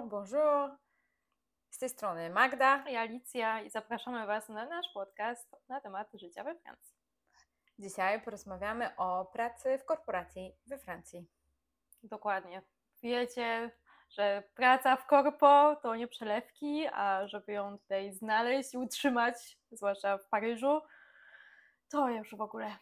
Bonjour, bonjour. Z tej strony Magda. I Alicja i zapraszamy Was na nasz podcast na temat życia we Francji. Dzisiaj porozmawiamy o pracy w korporacji we Francji. Dokładnie. Wiecie, że praca w korpo to nie przelewki, a żeby ją tutaj znaleźć i utrzymać, zwłaszcza w Paryżu, to już w ogóle.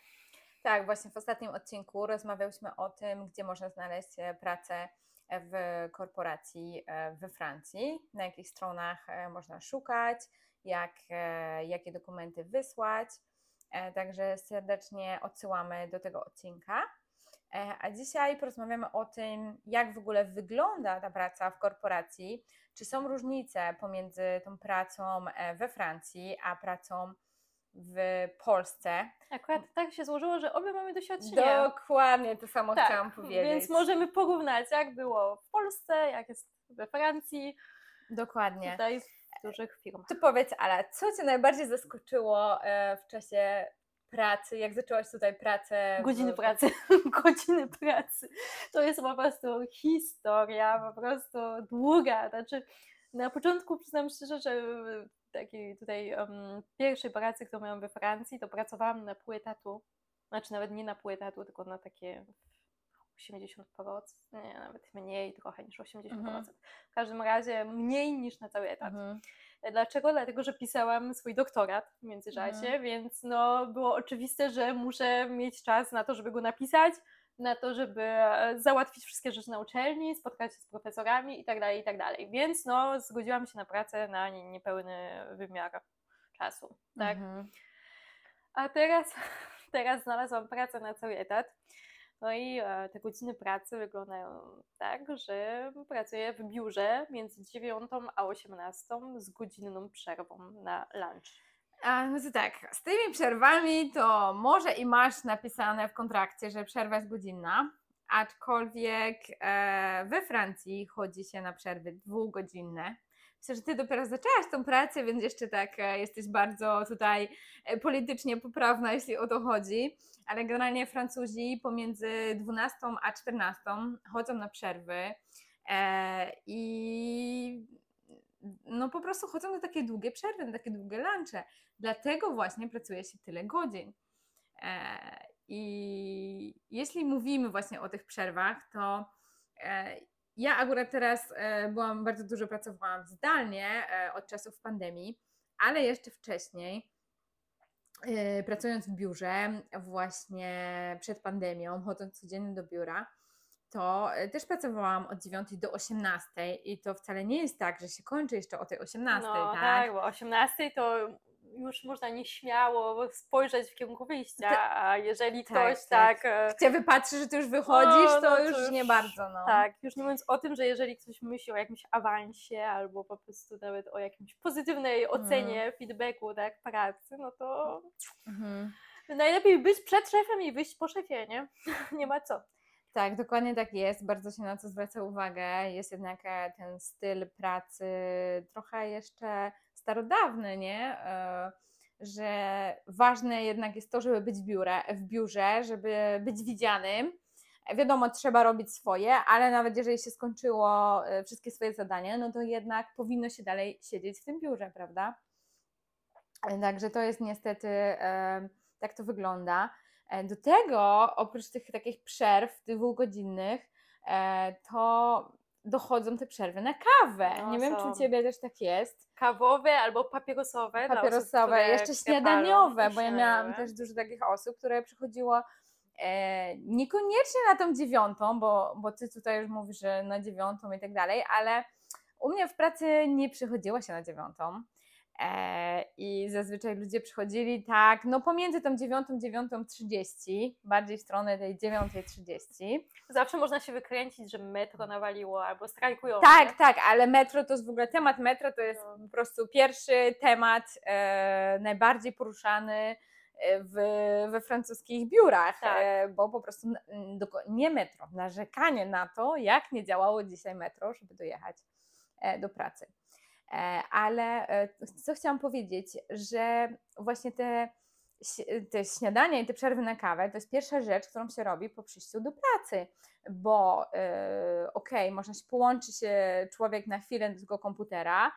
Tak, właśnie w ostatnim odcinku rozmawiałyśmy o tym, gdzie można znaleźć e, pracę w korporacji e, we Francji, na jakich stronach e, można szukać, jak, jakie dokumenty wysłać. Także serdecznie odsyłamy do tego odcinka. A dzisiaj porozmawiamy o tym, jak w ogóle wygląda ta praca w korporacji, czy są różnice pomiędzy tą pracą we Francji a pracą w Polsce. Akurat tak się złożyło, że obie mamy doświadczenia. Dokładnie to samo tak, chciałam powiedzieć. Więc możemy porównać, jak było w Polsce, jak jest we Francji. Dokładnie. Tutaj w dużych firmach. To powiedz, ale co Cię najbardziej zaskoczyło e, w czasie pracy, jak zaczęłaś tutaj pracę? Godziny w... pracy, godziny pracy. To jest po prostu historia, po prostu długa. Znaczy, na początku przyznam szczerze, że takiej tutaj um, pierwszej pracy, którą miałam we Francji, to pracowałam na pół etatu, znaczy nawet nie na pół etatu, tylko na takie 80%, nie, nawet mniej trochę niż 80%. Mhm. W każdym razie mniej niż na cały etat. Mhm. Dlaczego? Dlatego, że pisałam swój doktorat w międzyczasie, mhm. więc no, było oczywiste, że muszę mieć czas na to, żeby go napisać, na to, żeby e, załatwić wszystkie rzeczy na uczelni, spotkać się z profesorami itd., tak itd. Tak Więc no, zgodziłam się na pracę na niepełny wymiar czasu. Tak? Mhm. A teraz, teraz znalazłam pracę na cały etat. No i e, te godziny pracy wyglądają tak, że pracuję w biurze między 9 a 18 z godzinną przerwą na lunch. No to tak, z tymi przerwami to może i masz napisane w kontrakcie, że przerwa jest godzinna, aczkolwiek e, we Francji chodzi się na przerwy dwugodzinne. Myślę, że ty dopiero zaczęłaś tą pracę, więc jeszcze tak e, jesteś bardzo tutaj e, politycznie poprawna, jeśli o to chodzi, ale generalnie Francuzi pomiędzy 12 a 14 chodzą na przerwy i no po prostu chodzą na takie długie przerwy, na takie długie lunche. Dlatego właśnie pracuje się tyle godzin. E, I jeśli mówimy właśnie o tych przerwach, to e, ja akurat teraz e, byłam, bardzo dużo pracowałam zdalnie od czasów pandemii, ale jeszcze wcześniej, pracując w biurze, właśnie przed pandemią, chodząc codziennie do biura, to e, też pracowałam od 9 do 18 i to wcale nie jest tak, że się kończy jeszcze o tej 18, no, tak? tak, bo o 18 to już można nieśmiało spojrzeć w kierunku wyjścia, a jeżeli tak, ktoś tak... tak, tak Cię wypatrzy, że ty już wychodzisz, no, to, no, już to, już nie bardzo, no. Tak, już nie mówiąc o tym, że jeżeli ktoś myśli o jakimś awansie albo po prostu nawet o jakimś pozytywnej mhm. ocenie, mm. feedbacku, tak, pracy, no to mm. najlepiej być przed szefem i wyjść po szefie, nie? nie ma co. Tak, dokładnie tak jest. Bardzo się na to zwraca uwagę. Jest jednak e, ten styl pracy trochę jeszcze starodawny, nie? E, że ważne jednak jest to, żeby być w, biurze, w biurze, żeby być widzianym. Wiadomo, trzeba robić swoje, ale nawet jeżeli się skończyło e, wszystkie swoje zadania, no to jednak powinno się dalej siedzieć w tym biurze, prawda? Także to jest niestety, tak to wygląda. E, do tego, oprócz tych takich przerw dwugodzinnych, e, to dochodzą te przerwy na kawę. No, Nie wiem, czy u Ciebie też tak jest. Kawowe albo papierosowe. Papierosowe, osób, jeszcze śniadaniowe, bo ja miałam też dużo takich osób, które przychodziło e, niekoniecznie na tą dziewiątą, bo, bo Ty tutaj już mówisz, że na dziewiątą i tak dalej, ale u mnie w pracy nie przychodziło się na dziewiątą. E, I zazwyczaj ludzie przychodzili tak, no pomiędzy tą 9, 9.30, bardziej w stronę tej 9.30. Zawsze można się wykręcić, że metro nawaliło albo strajkują. Tak, nie? tak, ale metro to jest w ogóle temat metro to jest no. po prostu pierwszy temat e, najbardziej poruszany e, w, we francuskich biurach, tak. e, bo po prostu nie metro, narzekanie na to, jak nie działało dzisiaj metro, żeby dojechać e, do pracy. E, ale e, co chciałam powiedzieć, że właśnie te te śniadania i te przerwy na kawę to jest pierwsza rzecz, którą się robi po przyjściu do pracy, bo yy, okej, można się połączy się człowiek na chwilę do tego komputera,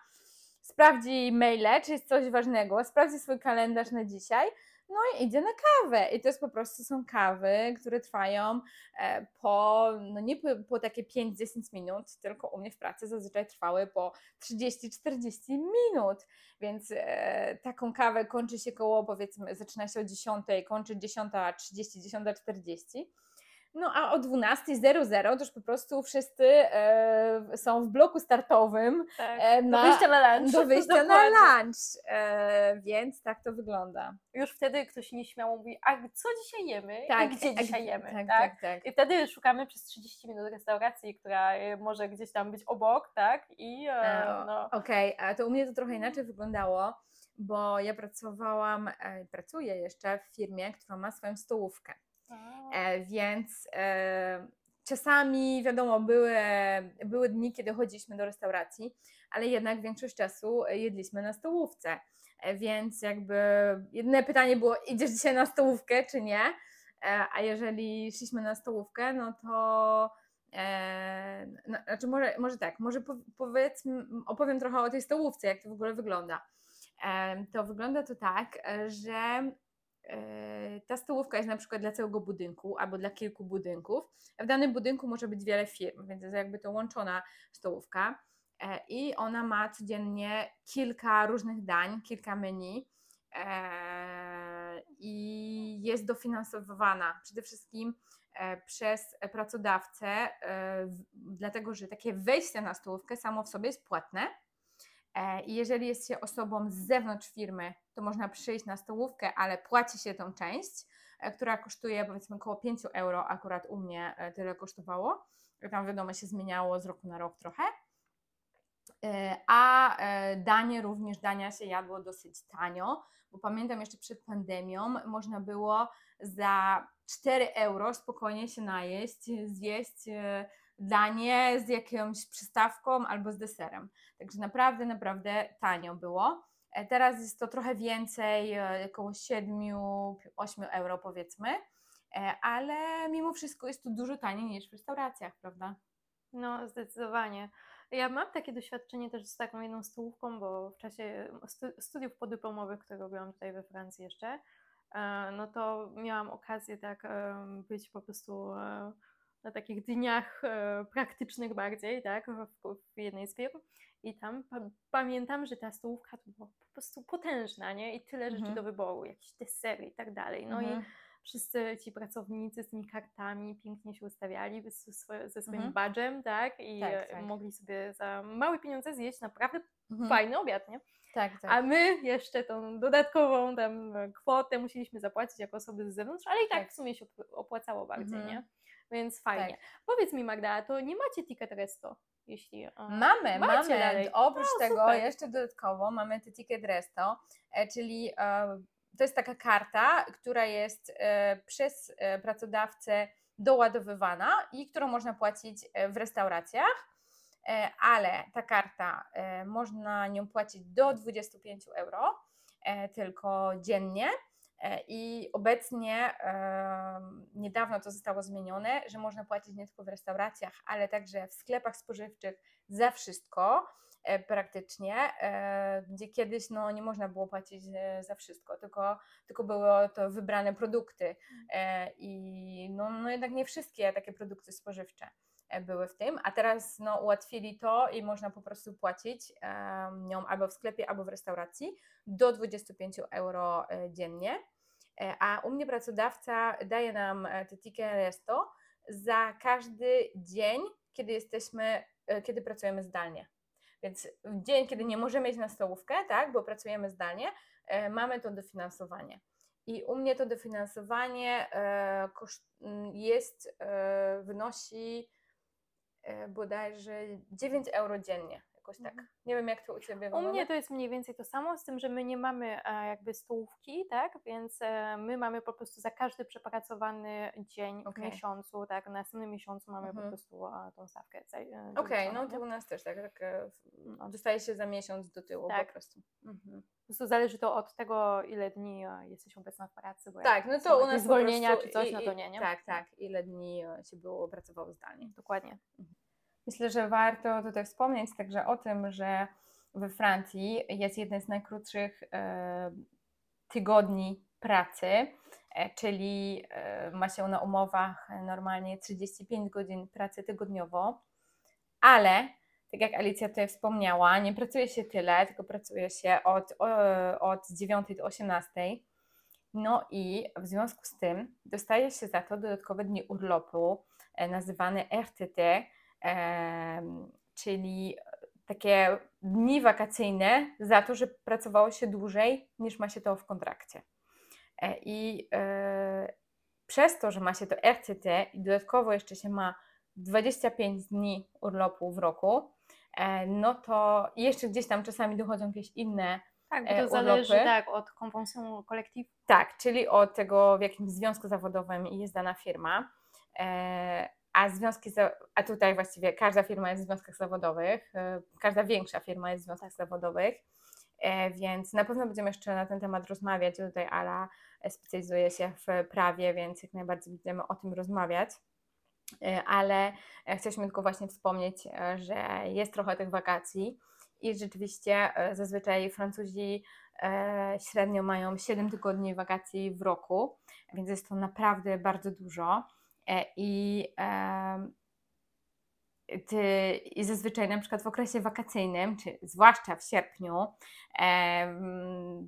sprawdzi maile, czy jest coś ważnego, sprawdzi swój kalendarz na dzisiaj, no i idzie na kawę. I to jest po prostu są kawy, które trwają e, po, no nie po, po takie 5-10 minut, tylko u mnie w pracy zazwyczaj trwały po 30-40 minut. Więc e, taką kawę kończy się koło, powiedzmy, zaczyna się o 10, kończy 10.30, 10.40. No a o 12.00 to już po prostu wszyscy e, są w bloku startowym Tak. e, Do na, wyjścia na lunch. do wyjścia na lunch. E, więc tak to wygląda. Już wtedy ktoś nieśmiało mówi, a co dzisiaj jemy Tak, i gdzie a- dzisiaj jemy, Tak, tak? tak, tak. I wtedy szukamy przez 30 minut restauracji, która e, może gdzieś tam być obok, tak? I e, E, no, Okej, a to u mnie to trochę inaczej wyglądało, bo ja pracowałam, e, pracuję jeszcze w firmie, która ma swoją stołówkę. E, więc e, czasami, wiadomo, były, były dni, kiedy chodziliśmy do restauracji, ale jednak większość czasu jedliśmy na stołówce. E, więc jakby jedyne pytanie było, idziesz dzisiaj na stołówkę, czy nie? A jeżeli szliśmy na stołówkę, no to no, znaczy może, może tak, może po, powiedzmy, opowiem trochę o tej stołówce, jak to w ogóle wygląda. To wygląda to tak, że ta stołówka jest na przykład dla całego budynku albo dla kilku budynków. W danym budynku może być wiele firm, więc jest jakby to łączona stołówka e, i ona ma codziennie kilka różnych dań, kilka menu e, i jest dofinansowywana przede wszystkim e, przez pracodawcę, e, dlatego że takie wejście na stołówkę samo w sobie jest płatne. E, I jeżeli jest się osobą z zewnątrz firmy, to można przyjść na stołówkę, ale płaci się tą część, e, która kosztuje powiedzmy około 5 euro, akurat u mnie e, tyle kosztowało. Tam wiadomo się zmieniało z roku na rok trochę. E, A danie również, dania się jadło dosyć tanio, bo pamiętam jeszcze przed pandemią można było za 4 euro spokojnie się najeść, zjeść danie z jakąś przystawką albo z deserem. Także naprawdę, naprawdę tanio było. E, Teraz jest to trochę więcej, e, około 7-8 euro powiedzmy, e, ale mimo wszystko jest to dużo taniej niż w restauracjach, prawda? no zdecydowanie. Ja mam takie doświadczenie też z taką jedną stołówką, bo w czasie stu- studiów podyplomowych, które robiłam tutaj we Francji jeszcze, no to miałam okazję tak być po prostu na takich dniach e, praktycznych bardziej, tak, w, w jednej z firm. I tam pa- pamiętam, że ta stołówka to była po prostu potężna, nie? I tyle rzeczy Mhm. do wyboru, jakieś desery i tak dalej. No i Mhm. wszyscy ci pracownicy z tymi kartami pięknie się ustawiali ze, ze swoim Mhm. badżem, tak? I Tak, tak. mogli sobie za małe pieniądze zjeść naprawdę Mhm. fajny obiad, nie? Tak, tak. A my jeszcze tą dodatkową tam e, kwotę musieliśmy zapłacić jako osoby z zewnątrz, ale i tak, Tak. w sumie się op- opłacało bardziej, Mhm. nie? Więc fajnie. Tak. Powiedz mi Magda, to nie macie ticket resto? Jeśli, e, Mamy, mamy. dalej. Oprócz No, tego super. jeszcze dodatkowo mamy te Ticket Resto, e, czyli e, to jest taka karta, która jest przez pracodawcę doładowywana i którą można płacić w restauracjach, ale ta karta można nią płacić do 25 euro tylko dziennie. E, I obecnie, niedawno to zostało zmienione, że można płacić nie tylko w restauracjach, ale także w sklepach spożywczych za wszystko e, praktycznie, e, gdzie kiedyś no, nie można było płacić za wszystko, tylko, tylko były to wybrane produkty i no, no jednak nie wszystkie takie produkty spożywcze były w tym, a teraz no, ułatwili to i można po prostu płacić nią albo w sklepie, albo w restauracji do 25 euro dziennie. E, A u mnie pracodawca daje nam e, te ticket resto za każdy dzień, kiedy jesteśmy, e, kiedy pracujemy zdalnie. Więc w dzień, kiedy nie możemy iść na stołówkę, tak, bo pracujemy zdalnie, mamy to dofinansowanie. I u mnie to dofinansowanie e, koszt, m, jest, wynosi bodajże 9 euro dziennie. Jakoś tak. Mhm. Nie wiem, jak to u Ciebie U wygląda. mnie to jest mniej więcej to samo, z tym, że my nie mamy e, jakby stołówki, tak? Więc e, my mamy po prostu za każdy przepracowany dzień w Okej. miesiącu, tak? W następnym miesiącu mamy Mhm. po prostu e, tą stawkę. Okej, doliczoną, no to u nas też tak, tak No. dostaje się za miesiąc do tyłu po Tak. prostu. Mhm. Po prostu zależy to od tego, ile dni jesteś obecna w pracy. Bo Tak, no to u nas po zwolnienia czy coś, i- no to nie, nie? Tak, tak, ile dni się było pracowało zdalnie. Dokładnie. Myślę, że warto tutaj wspomnieć także o tym, że we Francji jest jeden z najkrótszych e, tygodni pracy, e, czyli e, ma się na umowach normalnie 35 godzin pracy tygodniowo, ale tak jak Alicja tutaj wspomniała, nie pracuje się tyle, tylko pracuje się od, od 9 do 18. No i w związku z tym dostaje się za to dodatkowe dni urlopu, nazywane RTT, czyli takie dni wakacyjne za to, że pracowało się dłużej niż ma się to w kontrakcie. E, I e, przez to, że ma się to RCT i dodatkowo jeszcze się ma 25 dni urlopu w roku, e, no to jeszcze gdzieś tam czasami dochodzą jakieś inne Tak, bo to zależy urlopy. tak, od konwencji kolektyw. tak, czyli od tego, w jakim związku zawodowym jest dana firma. A związki, a tutaj właściwie każda firma jest w związkach zawodowych, e, każda większa firma jest w związkach zawodowych, e, więc na pewno będziemy jeszcze na ten temat rozmawiać. Tutaj Ala specjalizuje się w prawie, więc jak najbardziej będziemy o tym rozmawiać. E, Ale chcieliśmy tylko właśnie wspomnieć, że jest trochę tych wakacji i rzeczywiście zazwyczaj Francuzi średnio mają 7 tygodni wakacji w roku, więc jest to naprawdę bardzo dużo. E, I, ty, I zazwyczaj na przykład w okresie wakacyjnym, czy zwłaszcza w sierpniu,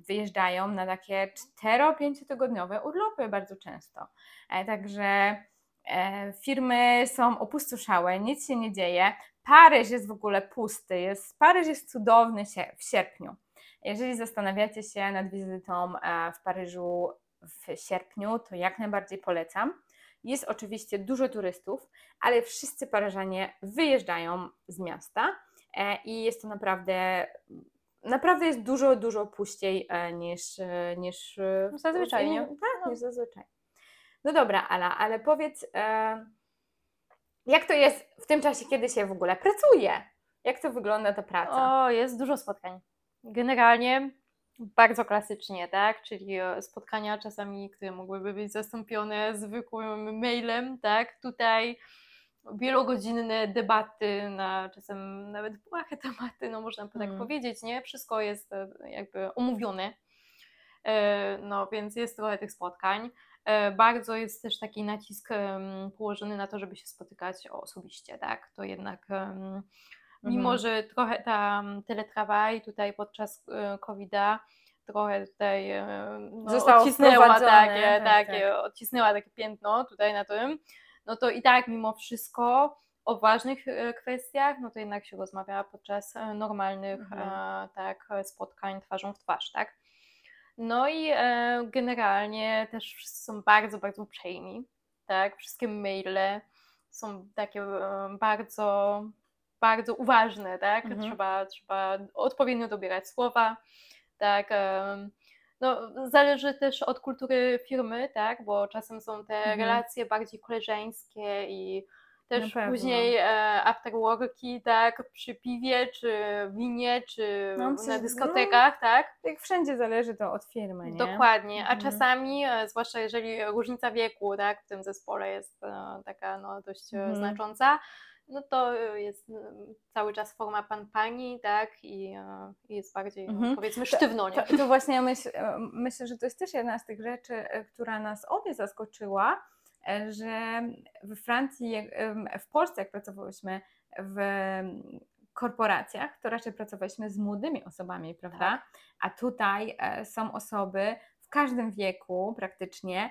wyjeżdżają na takie 4-5 tygodniowe urlopy bardzo często. E, Także e, firmy są opustoszałe, nic się nie dzieje. Paryż jest w ogóle pusty, jest, Paryż jest cudowny sie- w sierpniu. Jeżeli zastanawiacie się nad wizytą w Paryżu w sierpniu, to jak najbardziej polecam. Jest oczywiście dużo turystów, ale wszyscy Paryżanie wyjeżdżają z miasta e, i jest to naprawdę, naprawdę jest dużo, dużo puściej e, niż, e, niż No zazwyczaj, nie? Tak, No. niż zazwyczaj. No dobra, Ala, ale powiedz, jak to jest w tym czasie, kiedy się w ogóle pracuje? Jak to wygląda ta praca? O, jest dużo spotkań. Generalnie bardzo klasycznie, tak? Czyli e, spotkania czasami, które mogłyby być zastąpione zwykłym mailem, tak? Tutaj wielogodzinne debaty na czasem nawet błahe tematy, no można by tak Mhm. powiedzieć, nie? Wszystko jest e, jakby omówione. E, No więc jest trochę tych spotkań. Bardzo jest też taki nacisk położony na to, żeby się spotykać osobiście, tak? To jednak mimo, Mhm. że trochę ta mm, teletravail tutaj podczas e, COVID-a trochę tutaj e, no, Zostało odcisnęła takie, tak, takie, odcisnęła takie piętno tutaj na tym, no to i tak mimo wszystko o ważnych e, kwestiach, no to jednak się rozmawia podczas normalnych Mhm. tak, spotkań twarzą w twarz, tak? No i generalnie też wszyscy są bardzo, bardzo uprzejmi, tak? Wszystkie maile są takie bardzo, bardzo uważne, tak? Mhm. Trzeba, trzeba odpowiednio dobierać słowa, tak? no, zależy też od kultury firmy, tak? Bo czasem są te Mhm. relacje bardziej koleżeńskie i też pewno. później e, afterworki, tak? Przy piwie, czy winie, czy No, na że- dyskotekach, tak? Jak wszędzie zależy to od firmy, nie? Dokładnie, a Mhm. czasami, e, zwłaszcza jeżeli różnica wieku tak, w tym zespole jest e, taka no, dość Mhm. znacząca, no to e, jest mm, cały czas forma pan pani, tak, i, i jest bardziej, Mhm. powiedzmy, sztywno, nie? To, to właśnie myśl, myślę, że to jest też jedna z tych rzeczy, która nas obie zaskoczyła, że we Francji, w Polsce, jak pracowałyśmy w korporacjach, to raczej pracowaliśmy z młodymi osobami, prawda? Tak. A tutaj są osoby w każdym wieku praktycznie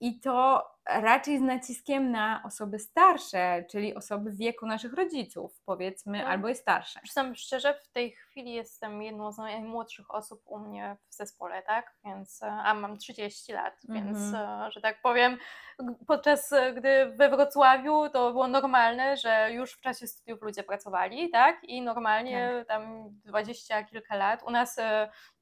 i to raczej z naciskiem na osoby starsze, czyli osoby w wieku naszych rodziców, powiedzmy, No. albo i starsze. Przyznam szczerze, w tej chwili jestem jedną z najmłodszych osób u mnie w zespole, tak? Więc, e, a mam 30 lat, więc, Mhm. e, że tak powiem, podczas e, gdy we Wrocławiu to było normalne, że już w czasie studiów ludzie pracowali, tak? I normalnie tam dwadzieścia kilka lat. U nas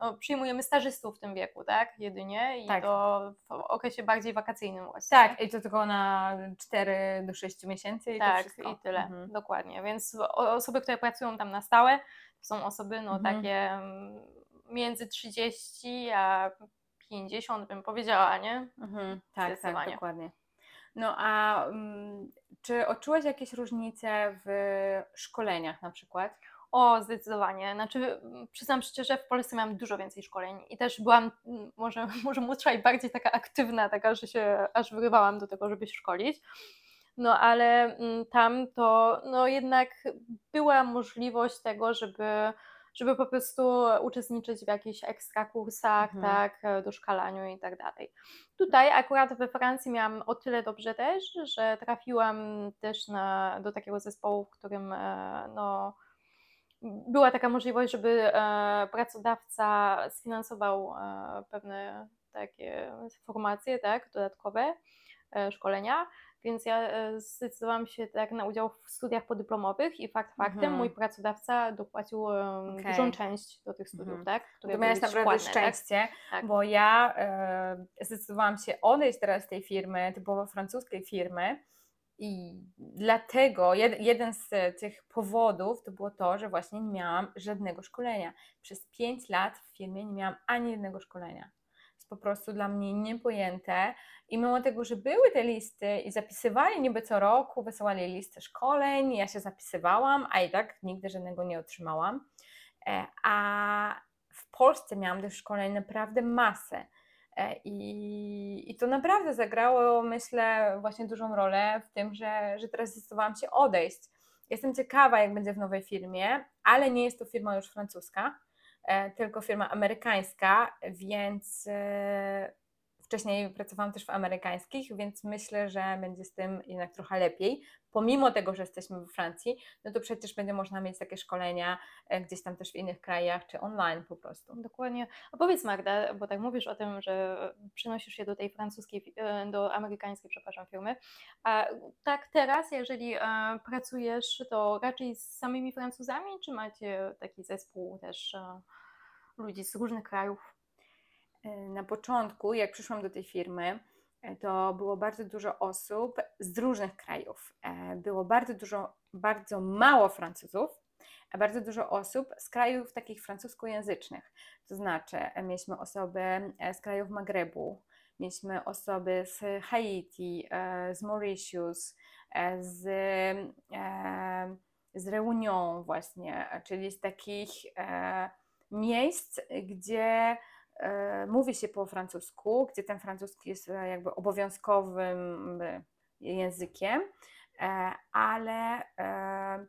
no, przyjmujemy stażystów w tym wieku, tak? Jedynie i Tak. to w okresie bardziej wakacyjnym właśnie. Tak, i to tylko na 4 do 6 miesięcy i to Tak, wszystko. i tyle, Mhm. dokładnie. Więc osoby, które pracują tam na stałe, to są osoby no, Mhm. takie mm, między 30 a 50, bym powiedziała, nie? Mhm, tak, tak, dokładnie. No a mm, czy odczułaś jakieś różnice w szkoleniach na przykład? O, zdecydowanie. Znaczy, przyznam szczerze, w Polsce miałam dużo więcej szkoleń i też byłam może, może młodsza i bardziej taka aktywna, taka, że się aż wyrywałam do tego, żeby się szkolić. No ale tam to no jednak była możliwość tego, żeby, żeby po prostu uczestniczyć w jakichś ekstra kursach, Mhm. tak, e, doszkalaniu i tak dalej. Tutaj akurat we Francji miałam o tyle dobrze też, że trafiłam też na, do takiego zespołu, w którym e, no, była taka możliwość, żeby e, pracodawca sfinansował e, pewne takie formacje, tak, dodatkowe e, szkolenia, więc ja zdecydowałam się tak na udział w studiach podyplomowych i fakt faktem Mhm. mój pracodawca dopłacił Okej. dużą część do tych studiów, Mhm. tak, które To były miałaś naprawdę tak? szczęście, Tak. bo ja e, zdecydowałam się odejść teraz z tej firmy, typowo francuskiej firmy i dlatego jed, jeden z tych powodów to było to, że właśnie nie miałam żadnego szkolenia. Przez 5 lat w firmie nie miałam ani jednego szkolenia. Jest po prostu dla mnie niepojęte i mimo tego, że były te listy i zapisywali niby co roku, wysyłali listy szkoleń, ja się zapisywałam, a i tak nigdy żadnego nie otrzymałam. E, A w Polsce miałam tych szkoleń naprawdę masę. E, I, I to naprawdę zagrało, myślę, właśnie dużą rolę w tym, że, że teraz zdecydowałam się odejść. Jestem ciekawa, jak będzie w nowej firmie, ale nie jest to firma już francuska, e, tylko firma amerykańska, więc e, wcześniej pracowałam też w amerykańskich, więc myślę, że będzie z tym jednak trochę lepiej. Pomimo tego, że jesteśmy we Francji, no to przecież będzie można mieć takie szkolenia e, gdzieś tam też w innych krajach, czy online po prostu. Dokładnie. A powiedz Magda, bo tak mówisz o tym, że przenosisz się do tej francuskiej, e, do amerykańskiej, przepraszam, firmy. A tak teraz, jeżeli e, pracujesz, to raczej z samymi Francuzami, czy macie taki zespół też ludzi z różnych krajów? Na początku, jak przyszłam do tej firmy, e, to było bardzo dużo osób z różnych krajów. E, Było bardzo dużo, bardzo mało Francuzów, a bardzo dużo osób z krajów takich francuskojęzycznych. To znaczy, e, mieliśmy osoby z krajów Magrebu, mieliśmy osoby z Haiti, z Mauritius, z, z Reunion właśnie, czyli z takich miejsc, gdzie mówi się po francusku, gdzie ten francuski jest e, jakby obowiązkowym e, językiem, e, ale, e,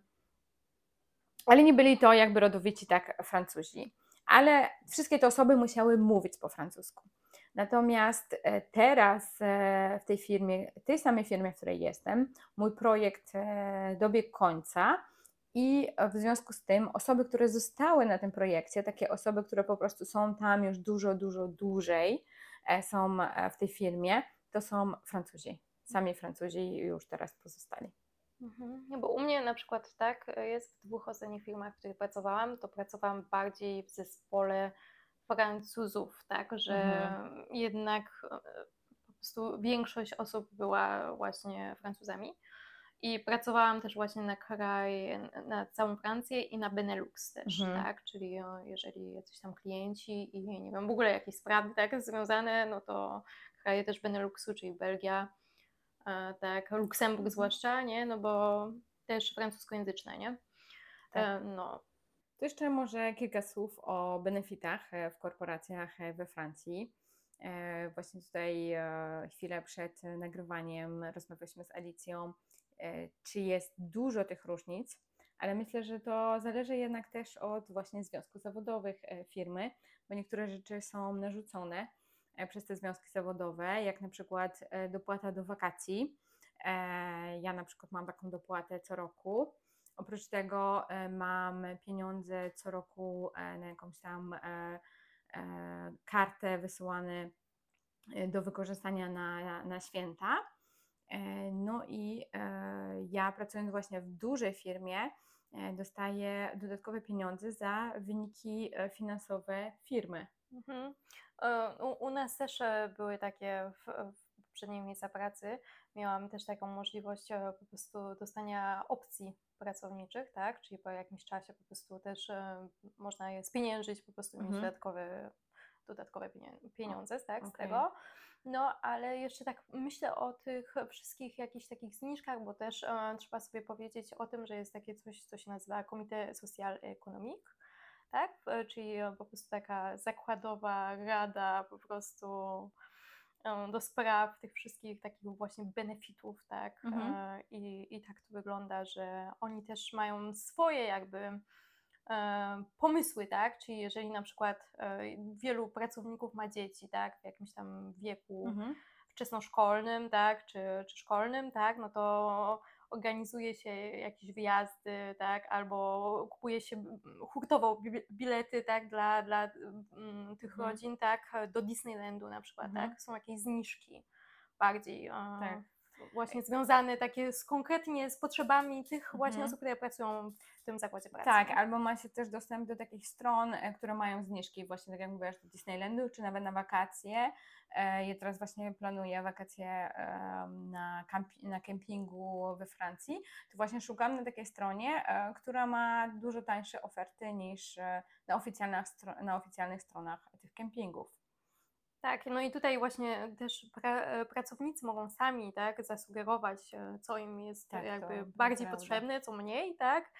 ale nie byli to jakby rodowici tak Francuzi. Ale wszystkie te osoby musiały mówić po francusku. Natomiast e, teraz e, w tej firmie, tej samej firmie, w której jestem, mój projekt e, dobiegł końca i w związku z tym osoby, które zostały na tym projekcie, takie osoby, które po prostu są tam już dużo, dużo dłużej, e, są e, w tej firmie, to są Francuzi. Sami Francuzi już teraz pozostali. Mhm. Nie, bo u mnie na przykład tak e, jest w dwóch ostatnich firmach, w których pracowałam, to pracowałam bardziej w zespole Francuzów, tak, że Mhm. jednak e, po prostu większość osób była właśnie Francuzami. I pracowałam też właśnie na kraj, na całą Francję i na Benelux też, Mhm. tak, czyli jeżeli jacyś tam klienci i nie wiem, w ogóle jakieś sprawy tak związane, no to kraje też Beneluxu, czyli Belgia, e, tak, Luksemburg zwłaszcza, nie, no bo też francuskojęzyczne, nie, Tak. E, no, To jeszcze może kilka słów o benefitach e, w korporacjach we Francji. Właśnie tutaj chwilę przed nagrywaniem rozmawialiśmy z Alicją, czy jest dużo tych różnic, ale myślę, że to zależy jednak też od właśnie związków zawodowych e, firmy, bo niektóre rzeczy są narzucone, e, przez te związki zawodowe, jak na przykład e, dopłata do wakacji. E, Ja na przykład mam taką dopłatę co roku. Oprócz tego e, mam pieniądze co roku e, na jakąś tam e, e, kartę wysyłane e, do wykorzystania na, na święta. E, No i e, ja pracując właśnie w dużej firmie, e, dostaję dodatkowe pieniądze za wyniki finansowe firmy. Mhm. U, u nas też były takie w, w poprzednim miejscu pracy. Miałam też taką możliwość po prostu dostania opcji pracowniczych, tak? Czyli po jakimś czasie po prostu też można je spieniężyć, po prostu mieć Mhm. dodatkowe, dodatkowe pienie- pieniądze tak, z tego. No, ale jeszcze tak myślę o tych wszystkich jakichś takich zniżkach, bo też e, trzeba sobie powiedzieć o tym, że jest takie coś, co się nazywa Comité Social Économique, tak? E, Czyli e, po prostu taka zakładowa rada po prostu e, do spraw tych wszystkich takich właśnie benefitów, tak? Mhm. E, I, I tak to wygląda, że oni też mają swoje jakby pomysły, tak? Czyli jeżeli na przykład e, wielu pracowników ma dzieci, tak? W jakimś tam wieku Mhm. wczesnoszkolnym, tak, czy, czy szkolnym, tak, no to organizuje się jakieś wyjazdy, tak, albo kupuje się mm, hurtowo bi- bilety, tak, dla, dla mm, tych Mhm. rodzin, tak, do Disneylandu na przykład, Mhm. tak, są jakieś zniżki bardziej e, Tak. Właśnie związane takie z, konkretnie z potrzebami tych właśnie Mhm. osób, które pracują w tym zakładzie pracy. Tak, albo ma się też dostęp do takich stron, e, które mają zniżki, właśnie tak jak mówiłaś, do Disneylandu, czy nawet na wakacje. E, Ja teraz właśnie planuję wakacje na, kampi- na kempingu we Francji. To właśnie szukam na takiej stronie, e, która ma dużo tańsze oferty niż na oficjalnych, na oficjalnych stronach tych kempingów. Tak, no i tutaj właśnie też pra, e, pracownicy mogą sami tak, zasugerować, e, co im jest Tak, jakby to bardziej potrzebne, co mniej, tak,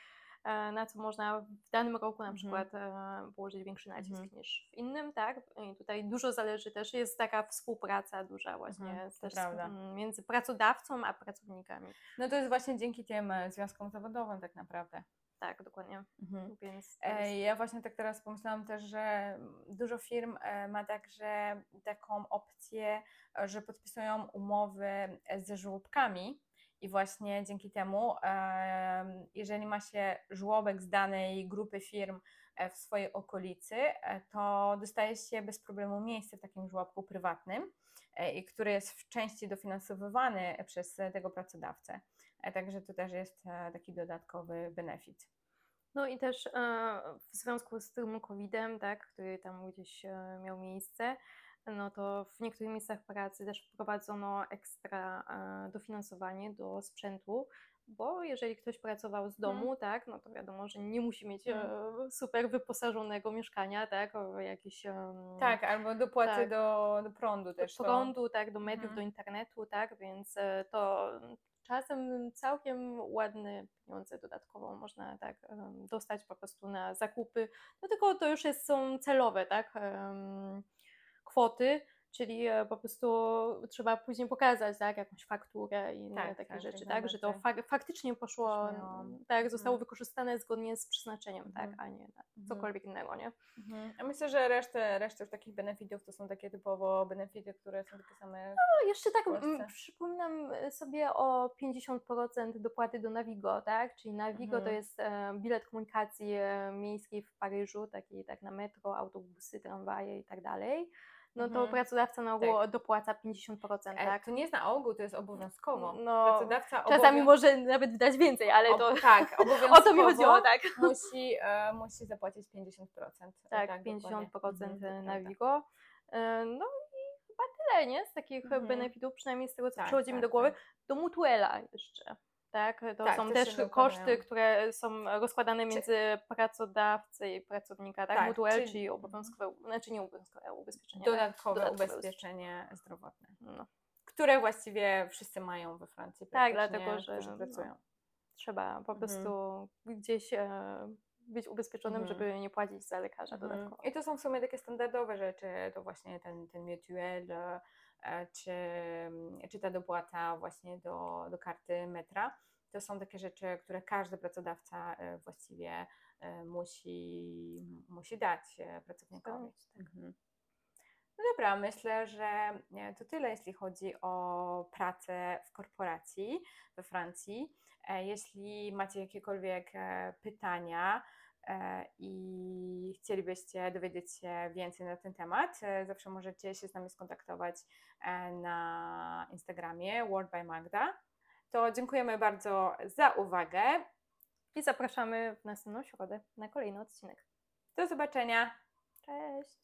e, na co można w danym roku na Mhm. przykład e, położyć większy nacisk Mhm. niż w innym, tak. I tutaj dużo zależy też, jest taka współpraca duża właśnie to też z- między pracodawcą a pracownikami. No to jest właśnie dzięki tym związkom zawodowym tak naprawdę. Tak, dokładnie. Mhm. Więc jest, Ja właśnie tak teraz pomyślałam też, że dużo firm e, ma także taką opcję, że podpisują umowy e, ze żłobkami i właśnie dzięki temu, em, jeżeli ma się żłobek z danej grupy firm e, w swojej okolicy, to dostaje się bez problemu miejsce w takim żłobku prywatnym, i który jest w części dofinansowywany przez tego pracodawcę. Także to też jest e, taki dodatkowy benefit. No i też e, w związku z tym COVID-em, tak, który tam gdzieś e, miał miejsce, no to w niektórych miejscach pracy też wprowadzono ekstra dofinansowanie do sprzętu, bo jeżeli ktoś pracował z Mhm. domu, tak, no to wiadomo, że nie musi mieć Mhm. super wyposażonego mieszkania, tak, jakieś Tak, albo dopłaty tak. do, do prądu do też. to- prądu, tak, do mediów, Mhm. do internetu, tak, więc to czasem całkiem ładne pieniądze dodatkowo można tak dostać po prostu na zakupy, no tylko to już jest, są celowe, tak, kwoty, czyli e, po prostu trzeba później pokazać, tak, jakąś fakturę i inne Tak, takie tak, rzeczy, tak, że to fak- faktycznie poszło, Brzmiało. tak, zostało Mhm. wykorzystane zgodnie z przeznaczeniem, tak, Mhm. a nie na Mhm. cokolwiek innego, nie? Ja myślę, że resztę, resztę już takich benefitów to są takie typowo benefity, które są takie same. No, jeszcze tak mm, przypominam sobie o 50% dopłaty do Navigo, tak? Czyli Navigo to jest e, bilet komunikacji e, miejskiej w Paryżu, taki tak na metro, autobusy, tramwaje i tak dalej. No to Mhm. pracodawca na ogół dopłaca 50%, E, tak? To nie jest na ogół, to jest obowiązkowo. No, Pracodawca Czasami obowią- może nawet wydać więcej, ale ob- to Tak, o obowiązkowo to mi chodziło, tak? musi, e, musi zapłacić 50%. E, Tak, dokładnie. 50% Mhm, to na. Wigo. E, No i chyba tyle, nie? Z takich Mhm. benefitów, przynajmniej z tego, co Tak, przychodzi mi tak, do głowy. tak. Do Mutuela jeszcze. Tak, to Tak, są też koszty, które są rozkładane między pracodawcę i pracownika, tak? Tak, Mutuel, czyli- czyli obowiązkowe, znaczy nie obowiązkowe ubezpieczenie. Dodatkowe, dodatkowe ubezpieczenie zdrowotne, No, które właściwie wszyscy mają we Francji. Tak, dlatego, że którzy no, pracują. trzeba po Mhm. prostu gdzieś e, być ubezpieczonym, Mhm. żeby nie płacić za lekarza Mhm. dodatkowo. I to są w sumie takie standardowe rzeczy, to właśnie ten, ten mutuel, e, e, czy, mm, czy ta dopłata właśnie do, do karty metra. To są takie rzeczy, które każdy pracodawca e, właściwie e, musi, musi dać e, pracownikowi. Tak. Mhm. No dobra, myślę, że e, to tyle, jeśli chodzi o pracę w korporacji we Francji. E, Jeśli macie jakiekolwiek e, pytania e, i chcielibyście dowiedzieć się więcej na ten temat, e, zawsze możecie się z nami skontaktować e, na Instagramie Word by Magda. To dziękujemy bardzo za uwagę. I zapraszamy w następną środę na kolejny odcinek. Do zobaczenia. Cześć!